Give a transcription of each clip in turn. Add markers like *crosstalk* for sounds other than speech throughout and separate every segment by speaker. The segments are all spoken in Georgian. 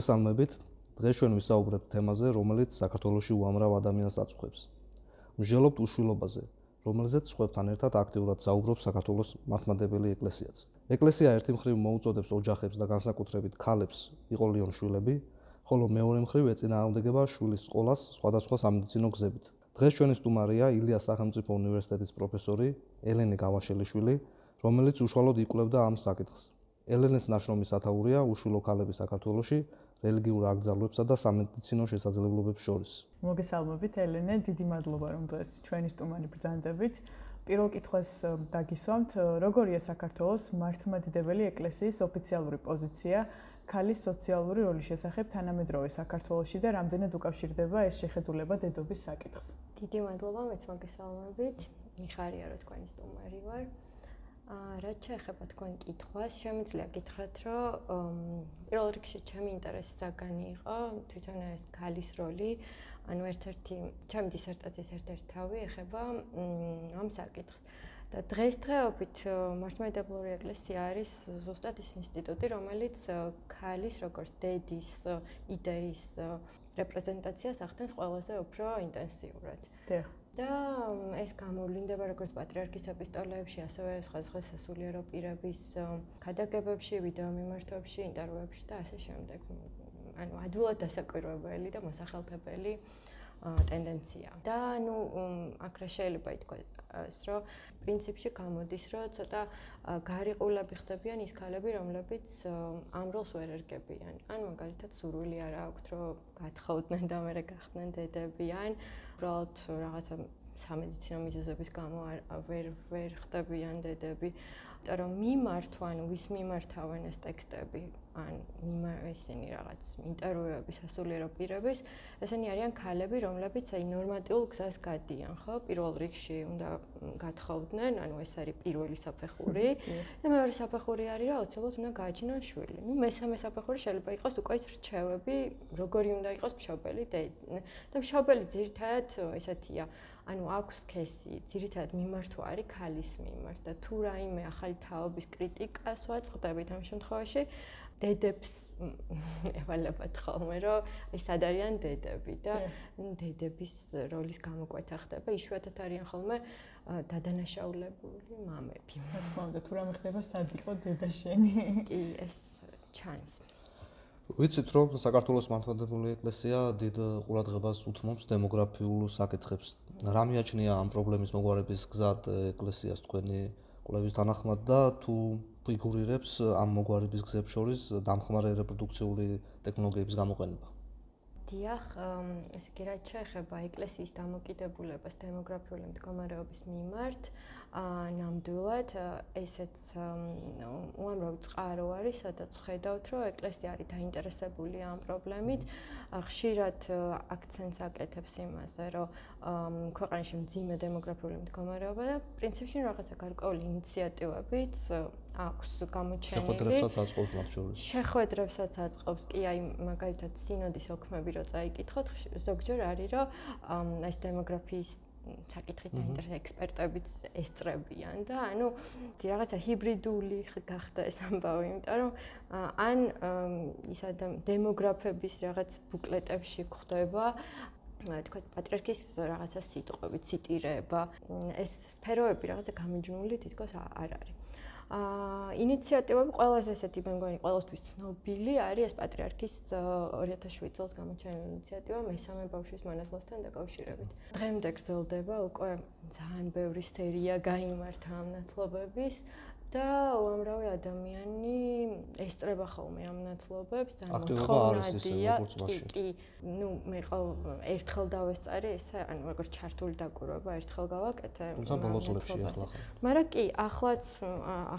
Speaker 1: მოგესალმებით. დღეს ჩვენ ვისაუბრებთ თემაზე, რომელიც საქართველოსი უამრავ ადამიანს აწუხებს. მსჯელობთ უშვილობაზე, რომელზეც სხვებთან ერთად აქტიურად საუბრობს საქართველოს მართლმადიდებელი ეკლესიაც. ეკლესია ერთი მხრივ მოუწოდებს ოჯახებს და განსაკუთრებით ქალებს იყოლიონ შვილები, ხოლო მეორე მხრივ ეწინააღმდეგება შვილის სკოლას სხვადასხვა სამედიცინო გზებით. დღეს ჩვენი სტუმარია ილიას სახელმწიფო უნივერსიტეტის პროფესორი ელენე გავაშელიშვილი, რომელიც უშუალოდ იკვლევდა ამ საკითხს. ელენეს ნაშრომის ათაურია უშვილო ქალები საქართველოში რელიგიურ აკრძალვებსა და სამედიცინო შესაძლებლობებს შორის.
Speaker 2: მოგესალმებით ელენე, დიდი მადლობა რომ დღეს ჩვენი სტუმარი ბრძანდებით. პირველ კითხვას დაგისვამთ, როგორია საქართველოს მართლმადიდებელი ეკლესიის ოფიციალური პოზიცია ქალის სოციალური როლის შესახებ თანამედროვე საქართველოსში და რამდენად უკავშირდება ეს შეხედულება დედობის საკითხს?
Speaker 3: დიდი მადლობა, მეც მოგესალმებით. მიხარია რომ თქვენი სტუმარი ვარ. აა რაც შეეხება თქვენ კითხვას, შემიძლია გითხრათ, რომ პირველ რიგში ჩემი ინტერესი საგანი იყო თვითონ ეს ქალის როლი, ანუ ერთ-ერთი ჩემი დისერტაციის ერთ-ერთი თავი ეხება ამ საკითხს. და დღესდღეობით მართლმადიდებლური ეკლესია არის ზუსტად ის ინსტიტუტი, რომელიც ქალის როგორც დედის იდეის რეპრეზენტაციას ახდენს ყველაზე უფრო ინტენსიურად.
Speaker 2: დიახ.
Speaker 3: და ეს გამოვლინდება როგორც პატრიარქის ეპისტოლეებში, ასევე სხვადასხვა სასულიერო პირების ქადაგებებში, ვიდეო მიმართვებში, ინტერვიუებში და ასე შემდეგ. ანუ ადვილად დასაკვირვებელი და მოსახელთებელი ტენდენცია. და ანუ აქ რა შეიძლება ითქვას, რომ პრინციპში გამოდის, რომ ცოტა გარიყულები ხდებიან ის ქალები, რომლებიც ამ როლს ვერ ერგებიან. ან მაგალითად სურვილი არ აქვთ, რომ გათხოვდნენ და მერე გახდნენ დედები, ან უბრალოდ რაღაცა სამედიცინო მიზეზების გამო ვერ ვერ ხდებიან დედები. იმიტომ რომ მიმართვა, ანუ ვის მიმართავენ ეს ტექსტები, ან ისინი რაღაც ინტერვიუების ასულიერო პირების, ესენი არიან ქალები, რომლებიც აი ნორმატიულ გზას გადიან, ხო? პირველ რიგში უნდა გათხოვდნენ, ანუ ეს არის პირველი საფეხური. და მეორე საფეხური არის, რომ აუცილებლად უნდა გააჩინონ შვილი. ნუ მესამე საფეხური შეიძლება იყოს უკვე ის რჩევები, როგორი უნდა იყოს მშობელი და და მშობელი ძირთად ესეთია. ანუ აქვს სქესი, ძირითადად მიმართვა არის ქალის მიმართ და თუ რაიმე ახალი თაობის კრიტიკას ვაწყდებით ამ შემთხვევაში, დედებს *laughs* ევალებათ ხოლმე, რომ ეს სად არიან დედები და დედების როლის გამოკვეთა ხდება, იშვიათად არიან ხოლმე დადანაშაულებული მამები.
Speaker 2: რა თქმა უნდა, თუ რამე ხდება, სად იყო დედა შენი? *laughs*
Speaker 3: კი, ეს ჩანს.
Speaker 1: ვიცით რომ საქართველოს მართლმადიდებელი ეკლესია დიდ ყურადღებას უთმობს დემოგრაფიულ საკითხებს. რა მიაჩნია ამ პრობლემის მოგვარების გზად ეკლესიას თქვენი კვლევის თანახმად და თუ ფიგურირებს ამ მოგვარების გზებს შორის დამხმარე რეპროდუქციული ტექნოლოგიების გამოყენება?
Speaker 3: დიახ, ესე იგი რაც შეეხება ეკლესიის დამოკიდებულებას დემოგრაფიული მდგომარეობის მიმართ, აა ნამდვილად ესეც უამრავ წყარო არის, სადაც ხედავთ, რომ ეკლესია არის დაინტერესებული ამ პრობლემით. ხშირად აქცენტს აკეთებს იმაზე, რომ ქვეყანაში მძიმე დემოგრაფიული მდგომარეობა და პრინციპში რაღაცა გარკვეული ინიციატივებიც აქვს გამოჩენილი.
Speaker 1: შეხვედრებსაც აწყობს მათ შორის.
Speaker 3: შეხვედრებსაც აწყობს, კი, აი მაგალითად სინოდის ოქმები რო წაიკითხოთ, ზოგჯერ არის რომ ეს დემოგრაფიის საკითხით დაინტერესებული ექსპერტებიც ესწრებიან და ანუ რაღაცა ჰიბრიდული გახდა ეს ამბავი, იმიტომ რომ ან ის ადამ დემოგრაფების რაღაც ბუკლეტებში გვხვდება თქვა პატრიარქის რაღაცა სიტყვები, ციტირება, ეს სფეროები რაღაცა გამიჯნული თითქოს არ არის. აა ინიციატივები ყველაზე ესეთი მე მგონი ყოველთვის ცნობილი არის ეს პატრიარქის 2007 წელს გამოჩენილი ინიციატივა მესამე ბავშვის მონათლასთან დაკავშირებით. დღემდე გრძელდება უკვე ძალიან ბევრი სერია გამართა ამ ნათლობების და უამრავი ადამიანი ესწრება ხოლმე ამ ნათლობებს,
Speaker 1: ძალიან მოთხოვნადია.
Speaker 3: კი, კი. ნუ მე ყო ერთხელ დავესწარი ესე, ანუ როგორც ჩართული დაკვირვება ერთხელ გავაკეთე.
Speaker 1: თუმცა ბოლოს წლებში ახლა ხარ.
Speaker 3: მაგრამ კი, ახლაც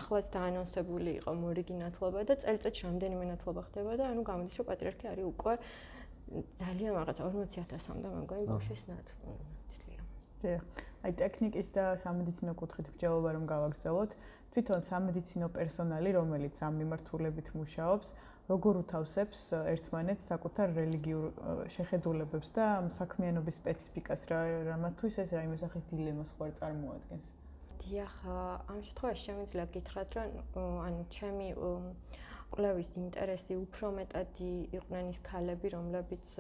Speaker 3: ახლაც დაანონსებული იყო მორიგი ნათლობა და წელიწადში რამდენიმე ნათლობა ხდება და ანუ გამოდის რომ პატრიარქი არის უკვე ძალიან რაღაც 40000-მდე მაგარი ბავშვის ნათლია.
Speaker 2: აი ტექნიკის და სამედიცინო კუთხით გჯელობა რომ გავაგრძელოთ, თვითონ სამედიცინო პერსონალი, რომელიც ამ მიმართულებით მუშაობს, როგორ უთავსებს ერთმანეთს საკუთარ რელიგიურ შეხედულებებს და საქმიანობის სპეციფიკას რა რამათვის ეს რაიმე სახის დილემას ხوار წარმოადგენს.
Speaker 3: დიახ, ამ შემთხვევაში შემიძლია გითხრათ, რომ ანუ ჩემი კლევის ინტერესი უფრო მეტად იყვნენ ის ქალები, რომლებიც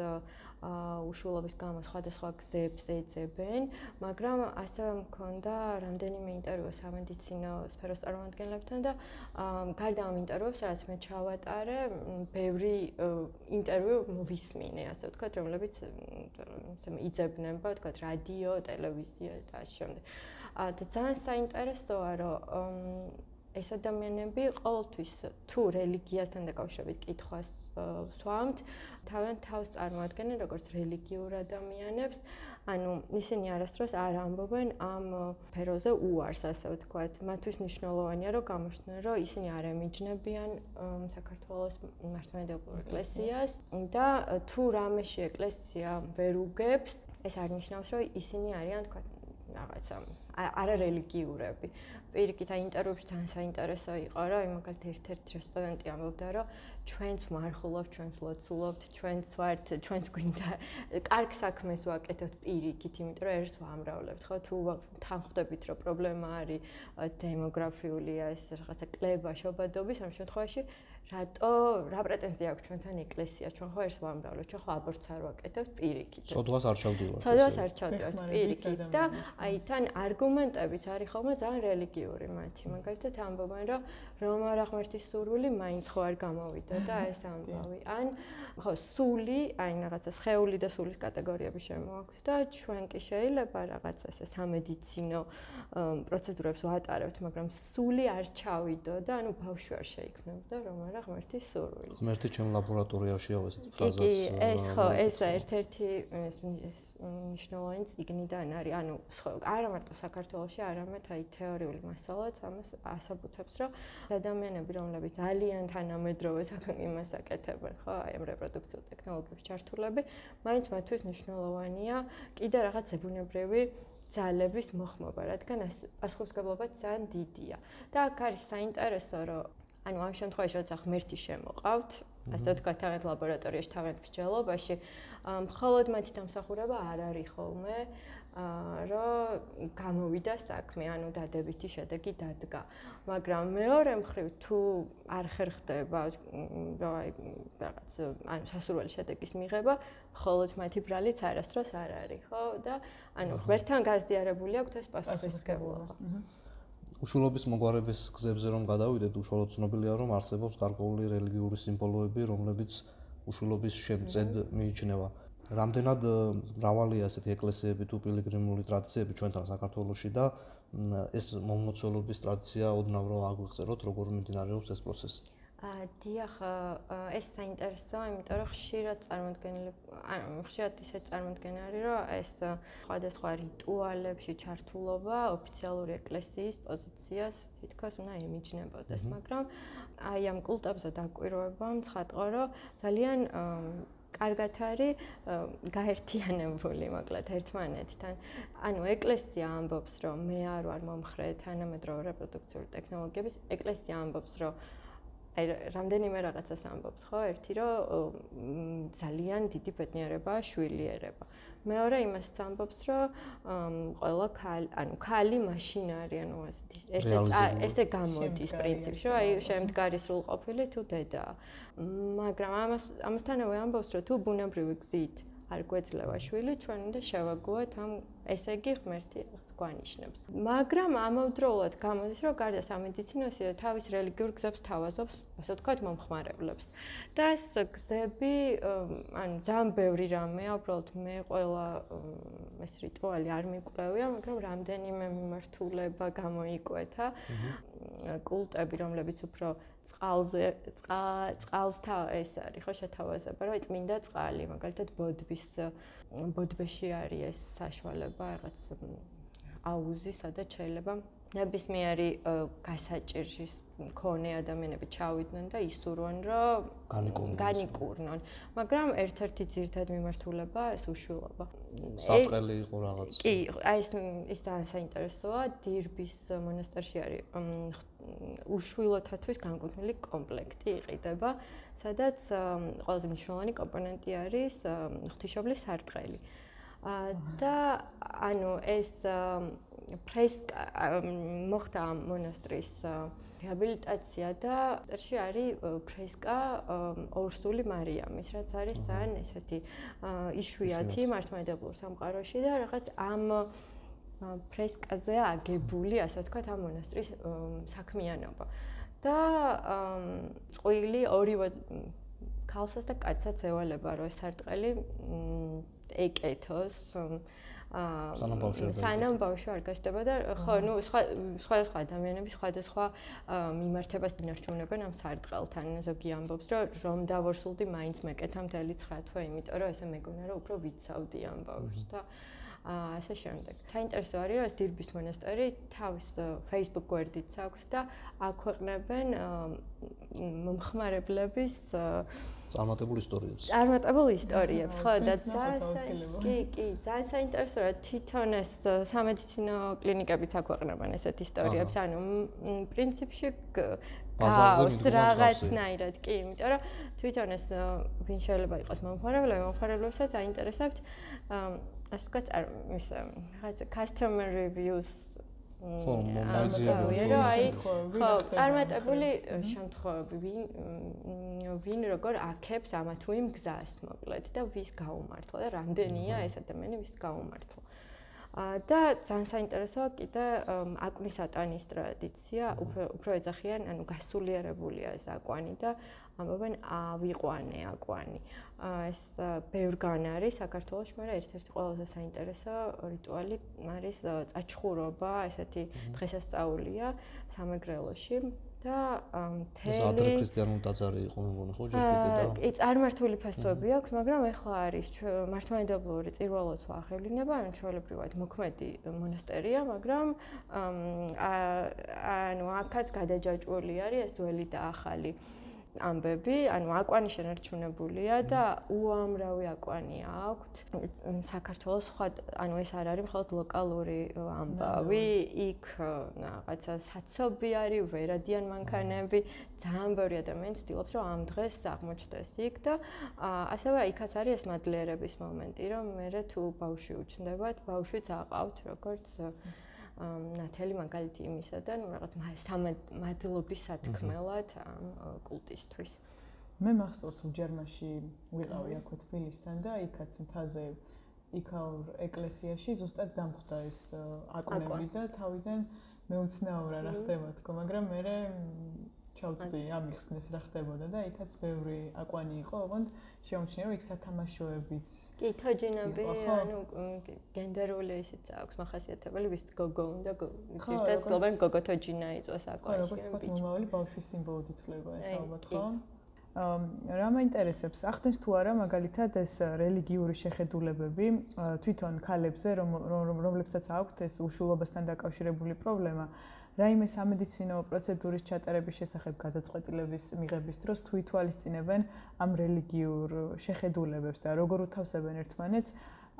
Speaker 3: უშუალობის გამო სხვადასხვა გზებს ეძებენ, მაგრამ ასევე მქონდა რამდენიმე ინტერვიუ სამედიცინო სფეროს წარმომადგენლებთან და გარდა ამ ინტერვიუებს, რაც მე ჩავატარე, ბევრი ინტერვიუ ვისმინე, ასე ვთქვათ, რომლებიც იძებნება, ვთქვათ, რადიო, ტელევიზია და ასე შემდეგ. და ძალიან საინტერესოა, რომ ეს ადამიანები ყოველთვის თუ რელიგიასთან დაკავშირებით კითხვას სვამთ, თავენ თავს წარმოადგენენ როგორც რელიგიურ ადამიანებს, ანუ ისინი არასდროს არ ამბობენ ამ ფეროზე უარს, ასე ვთქვათ. მათთვის მნიშვნელოვანია, რომ გამოჩნდნენ, რომ ისინი არ ემიჯნებიან საქართველოს მართლმადიდებლურ ეკლესიას და თუ რამეში ეკლესია ვერ უგებს, ეს არ ნიშნავს, რომ ისინი არიან, ვთქვათ, რაღაცა არარელიგიურები. პირიქით აი ინტერვიუში ძალიან საინტერესო იყო რა, მაგალითად ერთ-ერთი რესპონდენტი ამბობდა, რომ ჩვენც მარხულობთ, ჩვენც ლოცულობთ, ჩვენც ვართ, ჩვენც გვინდა კარგ საქმეს ვაკეთებთ პირიქით, იმიტომ რომ ერთს ვამრავლებთ, ხო? თუ თანხდებით, რომ პრობლემა არის დემოგრაფიული ეს რაღაცა კლება, შობადობის, ამ შემთხვევაში რატო რა პრეტენზია აქვს ჩვენთან ეკლესიას ჩვენ ხო ერთს ვამბავლობთ ჩვენ ხო აბორტს არ ვაკეთებთ პირიქით.
Speaker 1: ცოდვას არ ჩავდივართ
Speaker 3: ცოდვას არ ჩავდივართ პირიქით. და აი თან არგუმენტებიც არის ხოლმე ძალიან რელიგიური მათი. მაგალითად ამბობენ რომ რომ არა ღმერთის სურვილი მაინც ხო არ გამოვიდა და *laughs* ეს ამბავი. ან ხო სული აი რაღაცა სხეული და სულის კატეგორიები შემოაქვთ და ჩვენ კი შეიძლება რაღაცა ესე სამედიცინო პროცედურებს ვატარებთ მაგრამ სული არ ჩავიდო და ანუ ბავშვი არ შეიქმნებოდა რომ არა ღმერთის სურვილი.
Speaker 1: ღმერთი ჩემ ლაბორატორიაშია ესეთ
Speaker 3: ფრაზას. კი, ეს ხო, ეს ერთ-ერთი მნიშვნელოვანი ციგნიდან არის. ანუ არა მარტო საქართველოში, არამედ აი თეორიული მასალაც ამას ასაბუთებს, რომ ადამიანები, რომლებიც ძალიან თანამედროვე იმას აკეთებენ, ხო, აი ამ რეპროდუქციულ ტექნოლოგიებში ჩართულები, მაინც მათთვის მნიშვნელოვანია კიდე რაღაც ზებუნებრივი ძალების მოხმობა, რადგან ასხობსგებლობა ძალიან დიდია. და აქ არის საინტერესო, რომ ანუ ამ შემთხვევაში როცა ღმერთი შემოყავთ, ასე ვთქვათ, თავად ლაბორატორიაში, თავად მსჯელობაში, მხოლოდ მათი დამსახურება არ არის ხოლმე, რომ გამოვიდა საქმე, ანუ დადებითი შედეგი დადგა. მაგრამ მეორე მხრივ თუ არ ხერხდება, რა აი რაღაც ანუ სასურველი შედეგის მიღება, მხოლოდ მათი ბრალიც არასდროს არ არის, ხო? და ანუ ღმერთთან გაზიარებული აქვს ეს პასუხისმგებლობა. აჰა.
Speaker 1: უშუალობის მოგვარების გზებზე რომ გადავიდეთ, უშუალოდ ცნობილია რომ არსებობს გარკვეული რელიგიური სიმბოლოები, რომლებიც უშუალობის შემწედ მიიჩნევა. რამდენად მრავალია ასეთი ეკლესიები თუ პილიგრიმული ტრადიციები ჩვენთან საქართველოში და ეს მომლოცველობის ტრადიცია ოდნავ რომ აგვიღწეროთ, როგორ მიმდინარეობს ეს პროცესი?
Speaker 3: დიახ, ეს საინტერესოა, იმიტომ რომ ხშირად წარმოქმნილი, ანუ ხშირად ისე წარმოქმნილი არის, რომ ეს სხვადასხვა რიტუალებში ჩართულობა ოფიციალური ეკლესიის პოზიციას თითქოს უნდა ემიჯნებოდეს, მაგრამ აი ამ კულტებზე დაკვირვებამ ცხადყო, რომ ძალიან კარგად არის გაერთიანებული მოკლედ ერთმანეთთან. ანუ ეკლესია ამბობს, რომ მე არ ვარ მომხრე თანამედროვე რეპროდუქციული ტექნოლოგიების, ეკლესია ამბობს, რომ აი რამდენიმე რაღაცას ამბობს ხო? ერთი რომ ძალიან დიდი ბედნიერებაა შვილიერება მეორე იმას ამბობს რომ ყველა ქალი ანუ ქალი მაშინ არის ანუ ესე ესე გამოდის პრინციპში რომ აი შემდგარი სრულყოფილი თუ დედა. მაგრამ ამას ამასთანავე ამბობს რომ თუ ბუნებრივი გზით არ გვეძლევა შვილი ჩვენ უნდა შევაგუოთ ამ ესე იგი ღმერთი გვანიშნებს. მაგრამ ამავდროულად გამოდის, რომ გარდა სამედიცინოსი და თავის რელიგიურ გზებს თავაზობს, ასე ვთქვათ, მომხმარებლებს. და ეს გზები, ანუ ძალიან ბევრი რამეა, უბრალოდ მე ყველა ეს რიტუალი არ მიკვლევია, მაგრამ რამდენიმე მიმართულება გამოიკვეთა. კულტები, რომლებიც უფრო წყალზე წყალს თა ეს არის ხო შეთავაზება, რომ წმინდა წყალი, მაგალითად ბოდბის ბოდბეში არის ეს საშუალება, რაღაც აუზი, სადაც შეიძლება ნებისმიერი გასაჭირში მქონე ადამიანები ჩავიდნენ და ისურვონ, რომ განიკურნონ. მაგრამ ერთ-ერთი ძირთად მიმართულება ეს უშულობა.
Speaker 1: საყელი იყო რაღაც.
Speaker 3: კი, აი ეს ის ძალიან საინტერესოა, დირბის მონასტერში არის უშვილოთათვის განკუთვნილი კომპლექტი იყიდება, სადაც ყველაზე მნიშვნელოვანი კომპონენტი არის ღვთისმშობლის სარტყელი. და ანუ ეს ფრესკა მოხდა მონასტრის რეაბილიტაცია და წერში არის ფრესკა ორსული მარიამის, რაც არის ძალიან ესეთი იშვიათი მართლმადიდებლურ სამყაროში და რაღაც ამ ფრესკაზე აგებული, ასე ვთქვათ, ამ მონასტრის საქმიანობა. და წყვილი ორივე ქალსაც და კაცსაც ევალება, რომ ეს არტყელი ეკეთოს. სანამ ბავშვი არ გაშდება და ხო ნუ სხვა სხვადასხვა ადამიანები სხვადასხვა მიმართებას ინარჩუნებენ ამ სარტყელთან ზოგი ამბობს რომ რომ დავორსულდი მაინც მეკეთა მთელი 9 თვე იმიტომ რომ ესე მეგონა რომ უფრო ვიცავდი ამ ბავშვს და აა ასე შემდეგ. საინტერესო არის რომ ეს დირბის მონასტერი თავის Facebook გვერდიც აქვს და აქვეყნებენ მომხმარებლების
Speaker 1: წარმატებულ ისტორიებს.
Speaker 3: წარმატებულ ისტორიებს, ხო და ძალიან კი, კი, ძალიან საინტერესოა თვითონ ეს სამედიცინო კლინიკებიც აქვეყნებენ ესეთ ისტორიებს, ანუ პრინციპში ბაზარზე რაღაცნაირად, კი, იმიტომ რომ თვითონ ეს ვინ შეიძლება იყოს მომხმარებლები, მომხმარებლებსაც აინტერესებთ ასე ვქოთ, ის რაღაცა customer reviews
Speaker 1: ხო, მომაძიებელი
Speaker 3: აი ხო, წარმატებული შემთხვევები ვინ ვინ როგორ აქებს ამა თუ იმ გზას მოკლედ და ვის გაუმართლა და რამდენია ეს ადამიანი ვის გაუმართლა. და ძალიან საინტერესოა კიდე აკუნის ატანის ტრადიცია, უფრო უფრო ეძახიან, ანუ გასულიერებულია ეს აკვანი და ამბობენ ავიყვანე აკვანი. ეს ბევრგან არის საქართველოს, მაგრამ ერთ-ერთი ყველაზე საინტერესო რიტუალი არის წაჩხურობა, ესეთი დღესასწაულია სამეგრელოში. და მთელი ეს ადრე
Speaker 1: ქრისტიანულ დაძარი იყო მეგონი ხო ჯერ კიდე და?
Speaker 3: კი წარმართული ფესტოები აქვს მაგრამ ეხლა არის მართლმადიდებლური წირვალოს ვახევლინება ანუ ჩვეულებრივად მოქმედი მონასტერია მაგრამ ანუ აქაც გადაჯაჭვული არის ეს ძველი და ახალი ამბები, ანუ აკვანი შენარჩუნებულია და უამრავი აკვანი აქვთ. საქართველოს სხვა, ანუ ეს არ არის მხოლოდ ლოკალური ამბავი, იქ რაღაცა საცობი არის, ვერადიან მანქანები, ძალიან ბევრი ადამიანი ცდილობს, რომ ამ დღეს აღმოჩნდეს იქ და ასევე იქაც არის ეს მადლიერების მომენტი, რომ მე თუ ბავშვი უჩნდებათ, ბავშვიც აყავთ, როგორც ნათელი მაგალითი იმისა და ნუ რაღაც სამადლობის სათქმელად ამ კულტისთვის.
Speaker 2: მე მახსოვს უჯარმაში ვიყავი აქ თბილისთან და იქაც მთაზე იქაურ ეკლესიაში ზუსტად დამხვდა ეს აკუნები და თავიდან მეუცნაურა რა ხდება თქო, მაგრამ მე ჩავწვდი ამიხსნეს რა ხდებოდა და იქაც ბევრი აკვანი იყო, ოღონდ შეუმჩნია რომ იქ სათამაშოებიც.
Speaker 3: კი, თოჯინები, ანუ გენდერული ისიც აქვს מחასიათებელი, ვის გოგო უნდა ძირთაც გლობენ გოგო თოჯინა იწოს აკვანში.
Speaker 2: ხო, როგორც მომავალი ბავშვის სიმბოლოდ ითვლება ეს ალბათ ხო? ამ რა მაინტერესებს ახდენს თუ არა მაგალითად ეს რელიგიური შეხედულებები თვითონ ქალებზე რომ რომლებსაც აქვთ ეს უშულობასთან დაკავშირებული პრობლემა რაიმე სამედიცინო პროცედურის ჩატარების შესახებ გადაწყვეტილების მიღების დროს თუ ითვალისწინებენ ამ რელიგიურ შეხედულებებს და როგორ უთავსებენ ერთმანეთს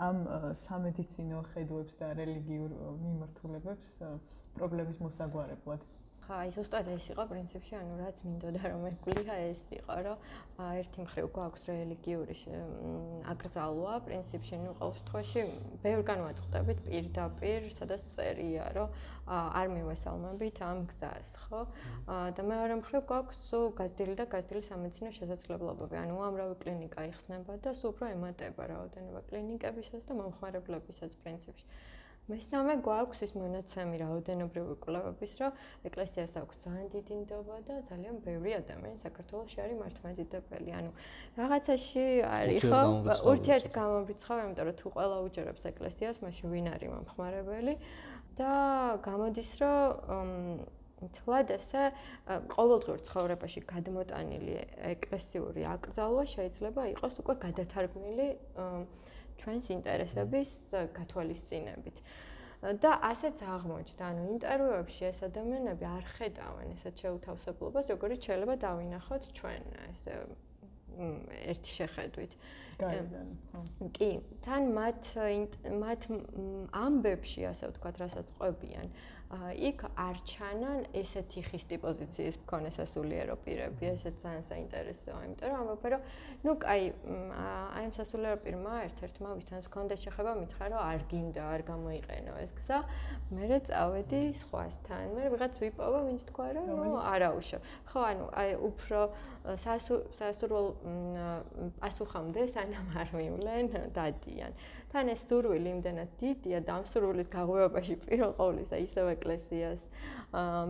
Speaker 2: ამ სამედიცინო ხედვებს და რელიგიურ მიმართულებებს პრობლემის მოსაგვარებლად.
Speaker 3: ხა აი ზუსტად ეს იყო პრინციპში, ანუ რაც მინდოდა რომ ეკვლიჰა ეს იყო, რომ ერთი მხრივ გვაქვს რელიგიური აკრძალვა, პრინციპში ნუ ყოველ შემთხვევაში ბევრ განვაწყდებით პირდაპირ, სადაც წერია, რომ არ მივესალმებით ამ გზას, ხო? და მეორე მხრივ გვაქვს გაზრდილი და გაზრდილი სამედიცინო შესაძლებლობები, ანუ უამრავი კლინიკა იხსნება და სულ უფრო ემატება რაოდენობა კლინიკებისაც და მომხმარებლებისაც პრინციპში. მესამე გვაქვს ის მონაცემი რაოდენობრივი კვლევების, რომ ეკლესიას აქვს ძალიან დიდი ნდობა და ძალიან ბევრი ადამიანი საქართველოში არის მართლმადიდებელი. ანუ რაღაცაში არის ხო? ურთიერთ გამომრიცხავ, იმიტომ რომ თუ ყველა უჯერებს ეკლესიას, მაშინ ვინ არის მომხმარებელი? და გამოდის, რომ თლად ესე ყოველდღიურ ცხოვრებაში გადმოტანილი ეკლესიური აკრძალვა შეიძლება იყოს უკვე გადათარგმნილი ჩვენს ინტერესების გათვალისწინებით. და ასეც აღმოჩნდა, ანუ ინტერვიუებში ეს ადამიანები არ ხედავენ ესეთ შეუთავსებლობას, როგორიც შეიძლება დავინახოთ ჩვენ ეს ერთი შეხედვით. კი, თან მათ მათ ამბებში, ასე ვთქვათ, რასაც ყვებიან, იქ არ ჩანან ესეთი ხისტი პოზიციის მქონე სასულიერო პირები, ესეც ძალიან საინტერესოა, იმიტომ რომ ამბობ რომ ნუ კაი აი ამ სასულიერო პირმა ერთ-ერთმა ვისთანაც მქონდა შეხება მითხრა რომ არ გინდა, არ გამოიყენო ეს გზა, მერე წავედი სხვასთან. მერე ვიღაც ვიპოვა, ვინც თქვა რომ ნუ არაუშო. ხო, ანუ აი უფრო სასურველ პასუხამდე სანამ არ მივლენ, დადიან. თან ეს სურვილი იმდენად დიდია და ამ სურვილის გაღვევაში პირველ ყოვლისა ისევ ეკლესიას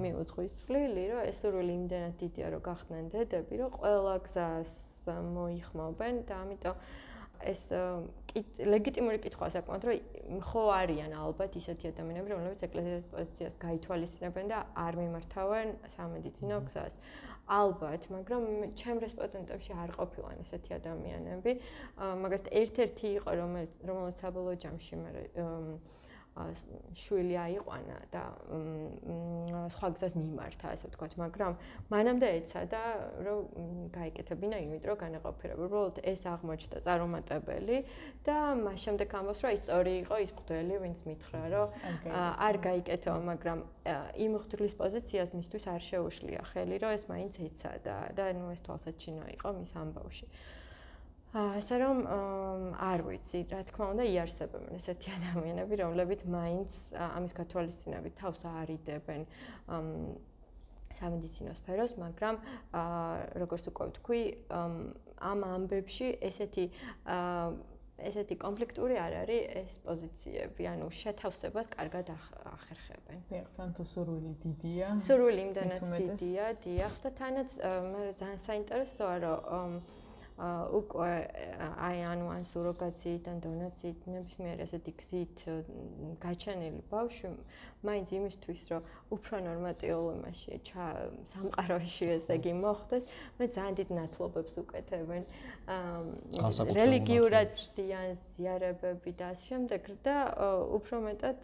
Speaker 3: მიუძღვის წვლილი, რომ ეს სურვილი იმდენად დიდია, რომ გახდნენ დედები, რომ ყველა გზას მოიხმობენ და ამიტომ ეს ლეგიტიმური კითხვა საკმაოდ რომ ხო არიან ალბათ ისეთი ადამიანები, რომლებიც ეკლესიის პოზიციას გაითვალისწინებენ და არ მიმართავენ სამედიცინო გზას. ალბათ, მაგრამ ჩემ რესპონდენტებში არ ყოფილან ესეთი ადამიანები. მაგალითად, ერთ-ერთი იყო, რომელიც რომელიც საბოლოო ჯამში მე შვილი აიყვანა და სხვა გზას მიმართა, ასე ვთქვათ, მაგრამ მანამდე ეცადა, რომ გაიკეთებინა იმით, რომ განაყოფიერებო. უბრალოდ ეს აღმოჩნდა წარუმატებელი და მას შემდეგ ამბობს, რომ ის სწორი იყო ის მღვდელი, ვინც მითხრა, რომ არ გაიკეთებო, მაგრამ იმ მღვდლის პოზიციას მისთვის არ შეუშლია ხელი, რომ ეს მაინც ეცადა და ნუ ეს თვალსაჩინო იყო მის ამბავში. ასე რომ არ ვიცი, რა თქმა უნდა, იარსებენ ესეთი *laughs* ადამიანები, რომლებიც მაინც ამის გათვალისწინებით თავს არიდებენ სამედიცინო სფეროს, მაგრამ როგორც უკვე ვთქვი, ამ ამბებში ესეთი ესეთი კონფლიქტური არ არის ეს პოზიციები, ანუ შეთავსებას კარგად ახერხებენ.
Speaker 2: დიახ, თან თუ სურვილი დიდია.
Speaker 3: სურვილი იმდანაც დიდია, დიახ, და თანაც მე ძალიან საინტერესოა, რომ უკვე აი ანუ ან სუროგაციიდან დონაციით ნებისმიერ ესეთი გზით გაჩენილი ბავშვი მაინც იმისთვის რომ უფრო ნორმატიულ იმაში ჩა სამყაროში ესე იგი მოხდეს მე ძალიან დიდ ნათლობებს უკეთებენ. რელიგიურად ძდიან ზიარებები და ამ შემდეგ და უფრო მეტად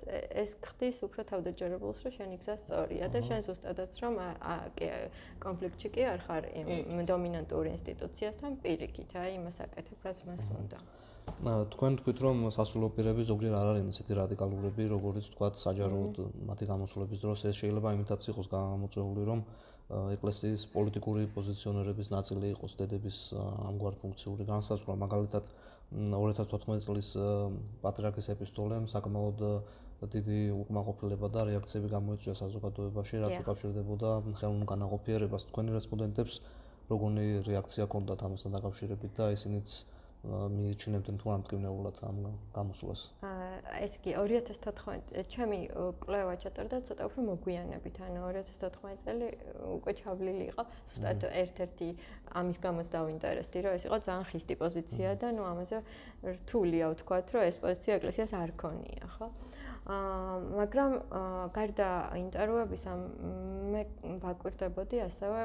Speaker 3: ეს ხდის უფრო თავდაჯერებულს რომ შენი გზა სწორია და შენ ზუსტადაც რომ კონფლიქტში კი არ ხარ იმ დომინანტური ინსტიტუციასთან პირიქით აი იმას აკეთებ რაც მას უნდა
Speaker 1: თქვენ თქვით რომ სასულიერო პირები ზოგჯერ არ არიან ისეთი რადიკალურები, როგორც თქვა საჯაროდ მათი გამოსვლების დროს ეს შეიძლება იმითაც იყოს გამოწვეული რომ ეკლესიის პოლიტიკური პოზიციონერების ნაწილი იყოს დედების ამგვარ ფუნქციური განსაზღვრა. მაგალითად 2014 წლის პატრიარქის ეპისტოლემ საკმაოდ დიდი უკმაყოფილება და რეაქციები გამოიწვია საზოგადოებაში, რაც უკავშირდებოდა ხელოვნურ განაყოფიერებას. თქვენი რესპონდენტებს როგორი რეაქცია ჰქონდათ ამასთან დაკავშირებით და ისინიც მიიჩნევდნენ თუ ამტკივნეულად ამ გამოსვლას.
Speaker 3: აა ეს კი 2014 ჩემი კვლევა ჩატარდა ცოტა უფრო მოგვიანებით, ანუ 2014 წელი უკვე ჩავლილი იყო. ზუსტად ერთ-ერთი ამის გამოც დავინტერესდი, რომ ეს იყო ძალიან ხისტი პოზიცია და ნუ ამაზე რთულია ვთქვათ, რომ ეს პოზიცია ეკლესიას არ ქონია, ხო? აა მაგრამ გარდა ინტერვიუებისა მე ვაკვირდებოდი ასევე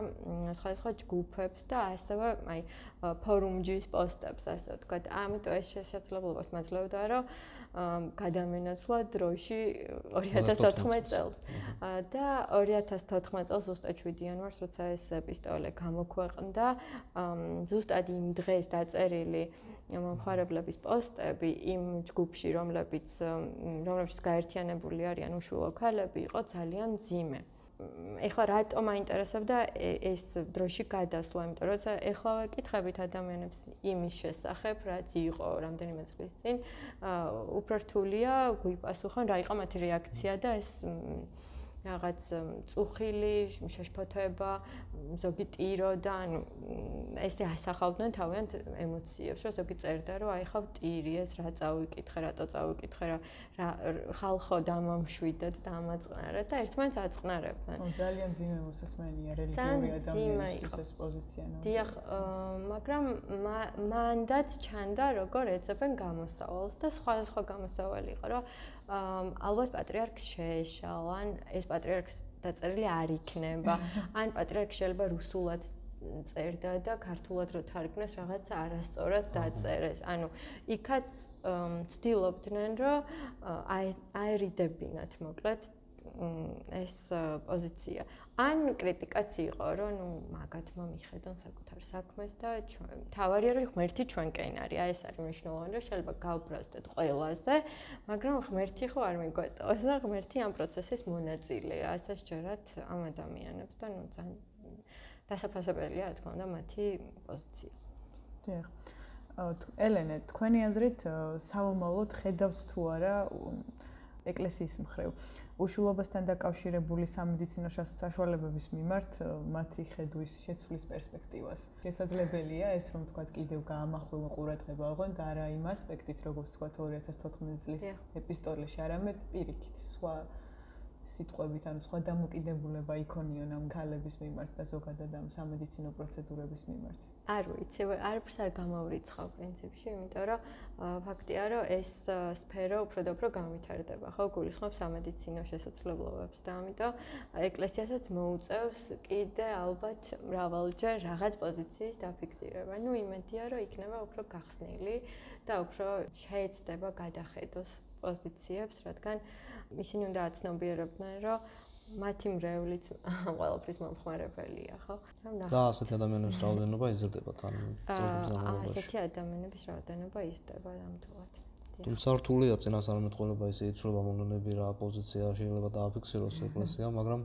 Speaker 3: სხვადასხვა ჯგუფებს და ასევე აი ფორუმჯის პოსტებს ასე ვთქვათ. ამიტომ ეს შესაძლებლობას მაძლევდა რომ გადამენაცვლა დროში 2014 წელს. და 2014 წელს ზუსტად 7 იანვარს როცა ეს ეპისტოლე გამოქვეყნდა, ზუსტად იმ დღეს დაწერილი მომხარებლების პოსტები იმ ჯგუფში, რომლებიც რომლებიც გაერთიანებული არიან უშუალო ქალები, იყო ძალიან ძიმე. ეხლა რატომ აინტერესებდა ეს დროში გადასვლა, იმიტომ რომ ეხლა ვეკითხებით ადამიანებს იმის შესახებ, რაც იყო რამდენიმე წლის წინ, უფრო რთულია გვიპასუხონ რა იყო მათი რეაქცია და ეს რაღაც წუხილი, შეშფოთება, ზოგი ტირო და ანუ ესე ასახავდნენ თავიანთ ემოციებს, რომ ზოგი წერდა, რომ აი ხავ ტირი ეს რა წავიკითხე, რატო წავიკითხე რა ხალხო დამამშვიდა და დამაწყნარა და ერთმანეთს აწყნარებდნენ.
Speaker 2: ძალიან ძიმე მოსასმენია რელიგიური ადამიანის ეს პოზიცია, ნო.
Speaker 3: დიახ, მაგრამ მანდაც ჩანდა როგორ ეცებენ გამოსავალს და სხვა სხვა გამოსავალი იყო, რომ ალბათ პატრიარქს შეეშალან, ეს პატრიარქს დაწერილი არ იქნება. *laughs* ან პატრიარქი შეიძლება რუსულად წერდა და ქართულად რო თარგმნეს რაღაცა არასწორად დაწერეს. ანუ იქაც ცდილობდნენ რომ აი აერიდებინათ მოკლედ ეს პოზიცია. ან კრიტიკაც იყო, რომ ნუ მაგათმა მიხედონ საკუთარ საქმეს და ჩვენ თავარია რომ ღმერთი ჩვენკენ არის. აი ეს არის მნიშვნელოვანი, რომ შეიძლება გავბრაზდეთ ყველაზე, მაგრამ ღმერთი ხო არ მიგვეტყოს და ღმერთი ამ პროცესის მონაწილეა. ასე შეერათ ამ ადამიანებს და ნუ ძალიან დასაფასებელია, რა თქმა უნდა, მათი პოზიცია.
Speaker 2: დიახ. ელენე, თქვენი აზრით სამომავლოდ ხედავთ თუ არა ეკლესიის მხრივ უშულობასთან დაკავშირებული სამედიცინო საშუალებების მიმართ მათი ხედვის შეცვლის პერსპექტივას. შესაძლებელია ეს რომ თქვა კიდევ გაამახვილო ყურადღება აღონ და არა იმ ასპექტით როგორც თქვა 2014 წლის ეპისტოლეში, არამედ პირიქით სხვა სიტყვებით ან სხვა დამოკიდებულება იქონიონ ამ ქალების მიმართ და ზოგადად ამ სამედიცინო პროცედურების მიმართ.
Speaker 3: არ ვიცი, არაფერს არ გამავრიცხავ პრინციპში, იმიტომ რომ ფაქტია, რომ ეს სფერო უფრო და უფრო გამვითარდება, ხო, გულისხმობს სამედიცინო შესაძლებლობებს და ამიტომ ეკლესიასაც მოუწევს კიდე ალბათ მრავალჯერ რაღაც პოზიციის დაფიქსირება. ნუ იმედია, რომ იქნება უფრო გახსნილი და უფრო შეეცდება გადახედოს პოზიციებს, რადგან ისინი უნდა აცნობიერებდნენ, რომ მათი მრევლიც *laughs* ყველაფრის მომხმარებელია, ხო?
Speaker 1: და ასეთი ადამიანების რაოდენობა იზრდება თან
Speaker 3: წლების განმავლობაში. ასეთი ადამიანების რაოდენობა იზრდება ნამდვილად.
Speaker 1: თუმცა რთულია წინასწარმეტყველება ისე იცვლება მონონები რა პოზიცია შეიძლება დააფიქსიროს ეკლესია, მაგრამ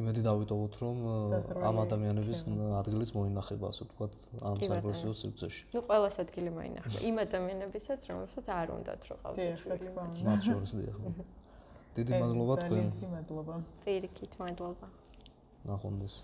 Speaker 1: იმედი დავიტოვოთ რომ ამ ადამიანების ადგილიც მოინახება ასე ვთქვათ ამ საეკლესიო სივრცეში.
Speaker 3: ნუ ყოველას ადგილი მოინახება. იმ ადამიანებისაც რომელსაც არ უნდათ რომ ყავდეთ შვილი
Speaker 1: მათ შორის დიახ. *laughs* დიდი მადლობა თქვენ.
Speaker 2: დიდი მადლობა.
Speaker 3: პირიქით მადლობა.
Speaker 1: ნახვამდის.